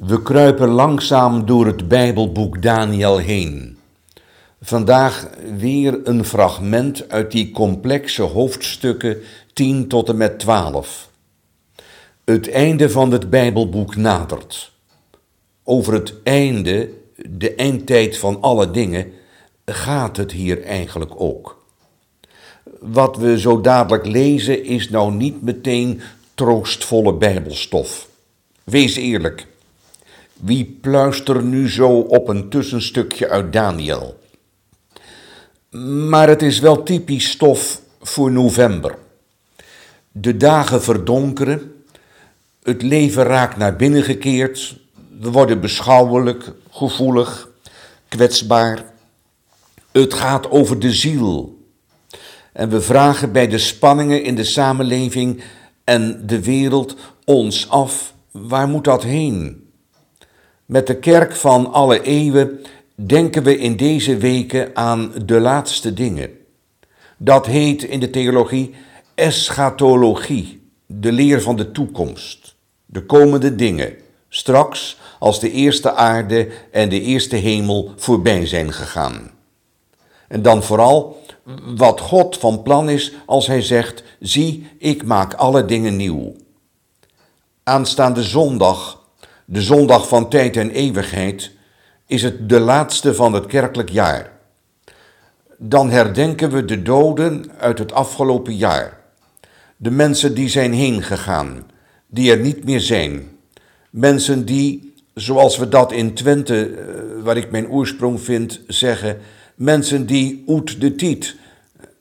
we kruipen langzaam door het Bijbelboek Daniel heen. Vandaag weer een fragment uit die complexe hoofdstukken 10 tot en met 12. Het einde van het Bijbelboek nadert. Over het einde, de eindtijd van alle dingen, gaat het hier eigenlijk ook. Wat we zo dadelijk lezen is nou niet meteen troostvolle Bijbelstof. Wees eerlijk. Wie pluistert nu zo op een tussenstukje uit Daniel? Maar het is wel typisch stof voor november. De dagen verdonkeren, het leven raakt naar binnen gekeerd, we worden beschouwelijk, gevoelig, kwetsbaar. Het gaat over de ziel. En we vragen bij de spanningen in de samenleving en de wereld ons af, waar moet dat heen? Met de kerk van alle eeuwen denken we in deze weken aan de laatste dingen. Dat heet in de theologie eschatologie, de leer van de toekomst, de komende dingen, straks als de eerste aarde en de eerste hemel voorbij zijn gegaan. En dan vooral wat God van plan is als hij zegt: Zie, ik maak alle dingen nieuw. Aanstaande zondag, de zondag van tijd en eeuwigheid, is het de laatste van het kerkelijk jaar. Dan herdenken we de doden uit het afgelopen jaar. De mensen die zijn heen gegaan, die er niet meer zijn. Mensen die, zoals we dat in Twente, eh, waar ik mijn oorsprong vind, zeggen, mensen die uit de tijd,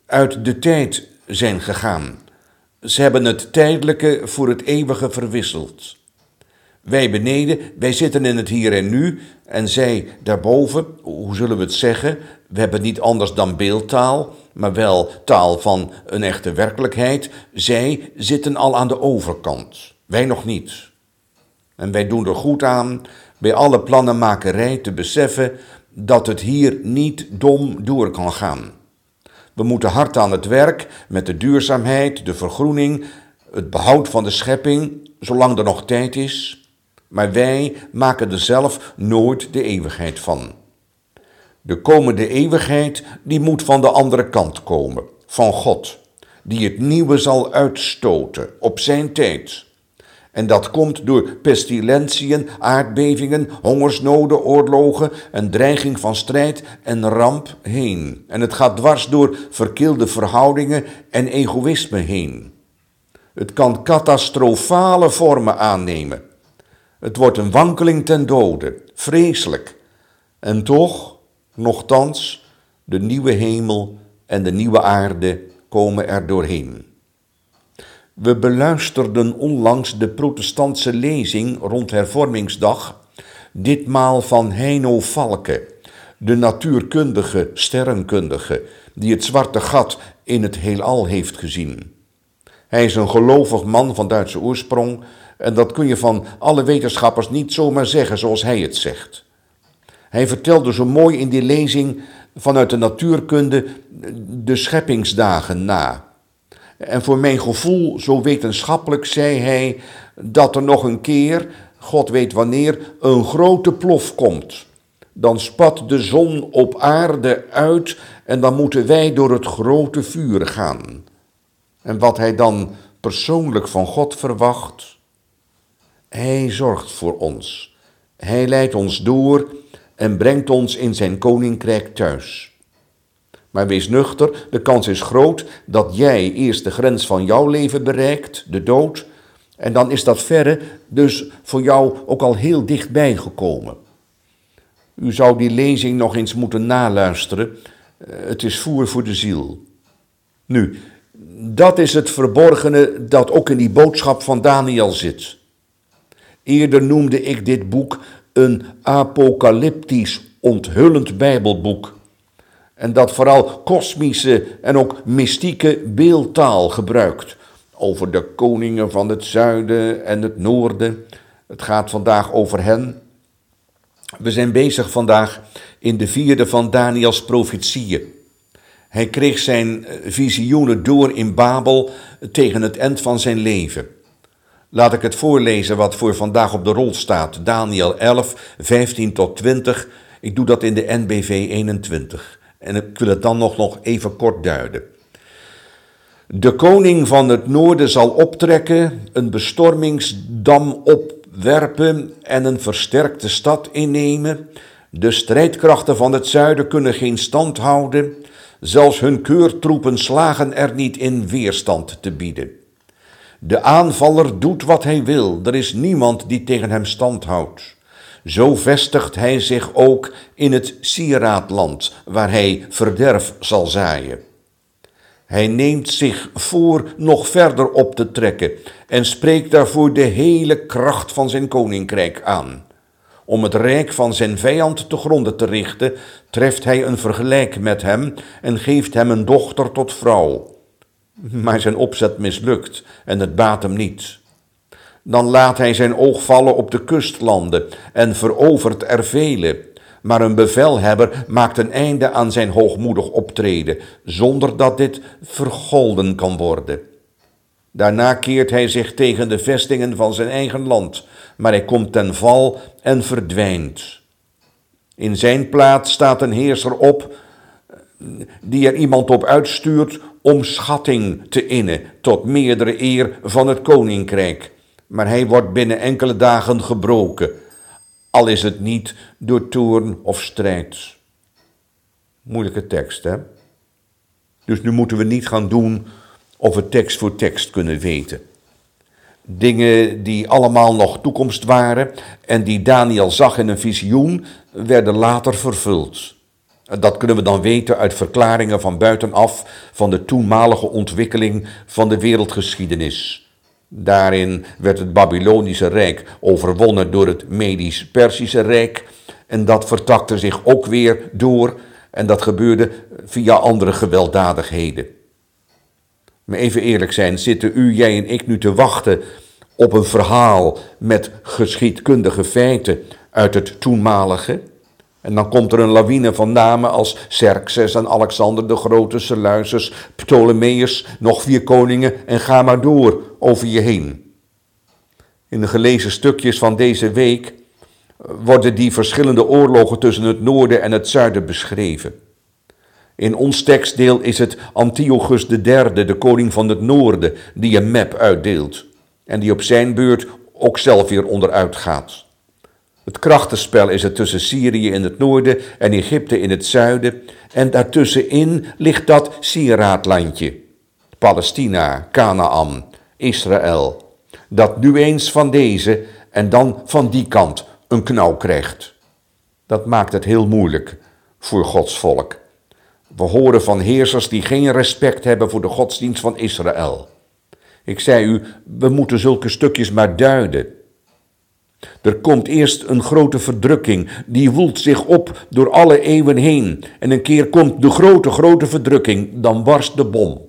uit de tijd zijn gegaan. Ze hebben het tijdelijke voor het eeuwige verwisseld. Wij beneden, wij zitten in het hier en nu en zij daarboven, hoe zullen we het zeggen? We hebben niet anders dan beeldtaal, maar wel taal van een echte werkelijkheid. Zij zitten al aan de overkant, wij nog niet. En wij doen er goed aan bij alle plannenmakerij te beseffen dat het hier niet dom door kan gaan. We moeten hard aan het werk met de duurzaamheid, de vergroening, het behoud van de schepping, zolang er nog tijd is. Maar wij maken er zelf nooit de eeuwigheid van. De komende eeuwigheid, die moet van de andere kant komen, van God, die het nieuwe zal uitstoten op zijn tijd. En dat komt door pestilentiën, aardbevingen, hongersnoden, oorlogen, een dreiging van strijd en ramp heen. En het gaat dwars door verkeelde verhoudingen en egoïsme heen. Het kan catastrofale vormen aannemen. Het wordt een wankeling ten dode, vreselijk. En toch, nochtans, de nieuwe hemel en de nieuwe aarde komen er doorheen. We beluisterden onlangs de protestantse lezing rond hervormingsdag, ditmaal van Heino Valke, de natuurkundige sterrenkundige, die het zwarte gat in het heelal heeft gezien. Hij is een gelovig man van Duitse oorsprong en dat kun je van alle wetenschappers niet zomaar zeggen zoals hij het zegt. Hij vertelde zo mooi in die lezing vanuit de natuurkunde de scheppingsdagen na. En voor mijn gevoel, zo wetenschappelijk, zei hij dat er nog een keer, God weet wanneer, een grote plof komt. Dan spat de zon op aarde uit en dan moeten wij door het grote vuur gaan. En wat hij dan persoonlijk van God verwacht, hij zorgt voor ons. Hij leidt ons door en brengt ons in zijn koninkrijk thuis. Maar wees nuchter, de kans is groot dat jij eerst de grens van jouw leven bereikt, de dood, en dan is dat verre dus voor jou ook al heel dichtbij gekomen. U zou die lezing nog eens moeten naluisteren. Eh, het is voer voor de ziel. Nu, dat is het verborgene dat ook in die boodschap van Daniel zit. Eerder noemde ik dit boek een apocalyptisch onthullend Bijbelboek. En dat vooral kosmische en ook mystieke beeldtaal gebruikt. Over de koningen van het zuiden en het noorden. Het gaat vandaag over hen. We zijn bezig vandaag in de vierde van Daniels profetieën. Hij kreeg zijn visioenen door in Babel tegen het eind van zijn leven. Laat ik het voorlezen wat voor vandaag op de rol staat. Daniel 11, 15 tot 20. Ik doe dat in de NBV 21. En ik wil het dan nog, nog even kort duiden. De koning van het noorden zal optrekken, een bestormingsdam opwerpen en een versterkte stad innemen. De strijdkrachten van het zuiden kunnen geen stand houden. Zelfs hun keurtroepen slagen er niet in weerstand te bieden. De aanvaller doet wat hij wil, er is niemand die tegen hem stand houdt. Zo vestigt hij zich ook in het sieraadland, waar hij verderf zal zaaien. Hij neemt zich voor nog verder op te trekken en spreekt daarvoor de hele kracht van zijn koninkrijk aan. Om het rijk van zijn vijand te gronden te richten, treft hij een vergelijk met hem en geeft hem een dochter tot vrouw. Maar zijn opzet mislukt en het baat hem niet. Dan laat hij zijn oog vallen op de kustlanden en verovert er vele. Maar een bevelhebber maakt een einde aan zijn hoogmoedig optreden, zonder dat dit vergolden kan worden. Daarna keert hij zich tegen de vestingen van zijn eigen land, maar hij komt ten val en verdwijnt. In zijn plaats staat een heerser op die er iemand op uitstuurt om schatting te innen tot meerdere eer van het koninkrijk. Maar hij wordt binnen enkele dagen gebroken, al is het niet door toorn of strijd. Moeilijke tekst, hè? Dus nu moeten we niet gaan doen of we tekst voor tekst kunnen weten. Dingen die allemaal nog toekomst waren en die Daniel zag in een visioen, werden later vervuld. Dat kunnen we dan weten uit verklaringen van buitenaf van de toenmalige ontwikkeling van de wereldgeschiedenis. Daarin werd het Babylonische Rijk overwonnen door het Medisch-Persische Rijk en dat vertakte zich ook weer door en dat gebeurde via andere gewelddadigheden. Maar even eerlijk zijn, zitten u, jij en ik nu te wachten op een verhaal met geschiedkundige feiten uit het toenmalige? En dan komt er een lawine van namen als Xerxes en Alexander de Grote, Seleucus, Ptolemeus, nog vier koningen en ga maar door over je heen. In de gelezen stukjes van deze week worden die verschillende oorlogen tussen het noorden en het zuiden beschreven. In ons tekstdeel is het Antiochus III, de koning van het noorden, die een map uitdeelt en die op zijn beurt ook zelf weer onderuit gaat. Het krachtenspel is het tussen Syrië in het noorden en Egypte in het zuiden. En daartussenin ligt dat sieraadlandje. Palestina, Canaan, Israël. Dat nu eens van deze en dan van die kant een knauw krijgt. Dat maakt het heel moeilijk voor Gods volk. We horen van heersers die geen respect hebben voor de godsdienst van Israël. Ik zei u, we moeten zulke stukjes maar duiden. Er komt eerst een grote verdrukking, die woelt zich op door alle eeuwen heen. En een keer komt de grote, grote verdrukking, dan barst de bom.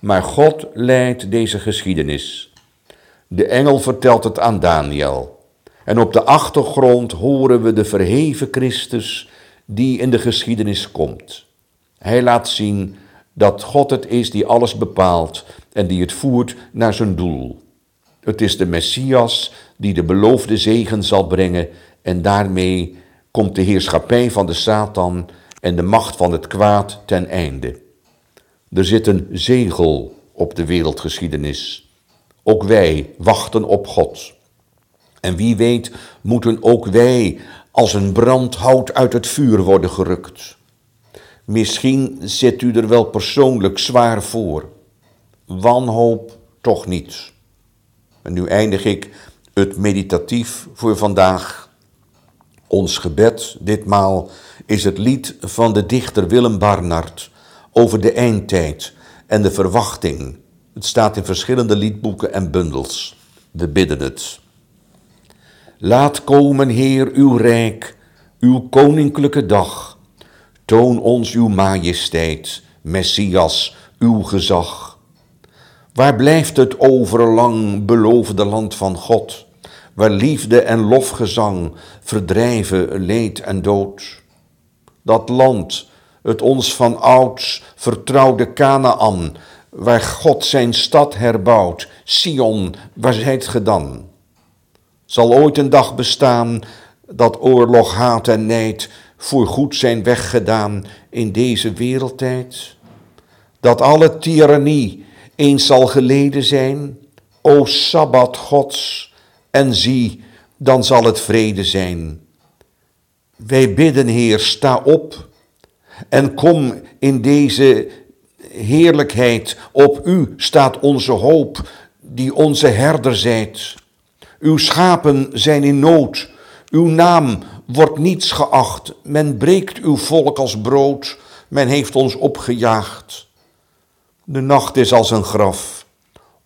Maar God leidt deze geschiedenis. De engel vertelt het aan Daniel. En op de achtergrond horen we de verheven Christus die in de geschiedenis komt. Hij laat zien dat God het is die alles bepaalt en die het voert naar zijn doel. Het is de Messias die de beloofde zegen zal brengen en daarmee komt de heerschappij van de Satan en de macht van het kwaad ten einde. Er zit een zegel op de wereldgeschiedenis. Ook wij wachten op God. En wie weet moeten ook wij als een brandhout uit het vuur worden gerukt. Misschien zit u er wel persoonlijk zwaar voor. Wanhoop toch niet. En nu eindig ik het meditatief voor vandaag. Ons gebed ditmaal is het lied van de dichter Willem Barnard over de eindtijd en de verwachting. Het staat in verschillende liedboeken en bundels. We bidden het. Laat komen, Heer, uw rijk, uw koninklijke dag. Toon ons uw majesteit, Messias, uw gezag. Waar blijft het overlang beloofde land van God, waar liefde en lofgezang verdrijven leed en dood? Dat land, het ons van ouds vertrouwde Canaan, waar God zijn stad herbouwt, Sion, waar zijt ge dan? Zal ooit een dag bestaan dat oorlog, haat en nijd voor goed zijn weggedaan in deze wereldtijd? Dat alle tirannie eens zal geleden zijn, o Sabbat Gods, en zie, dan zal het vrede zijn. Wij bidden, Heer, sta op en kom in deze heerlijkheid. Op u staat onze hoop, die onze herder zijt. Uw schapen zijn in nood, uw naam wordt niets geacht. Men breekt uw volk als brood, men heeft ons opgejaagd. De nacht is als een graf,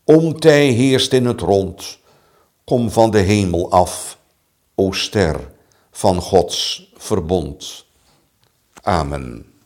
omtij heerst in het rond. Kom van de hemel af, o ster van Gods verbond. Amen.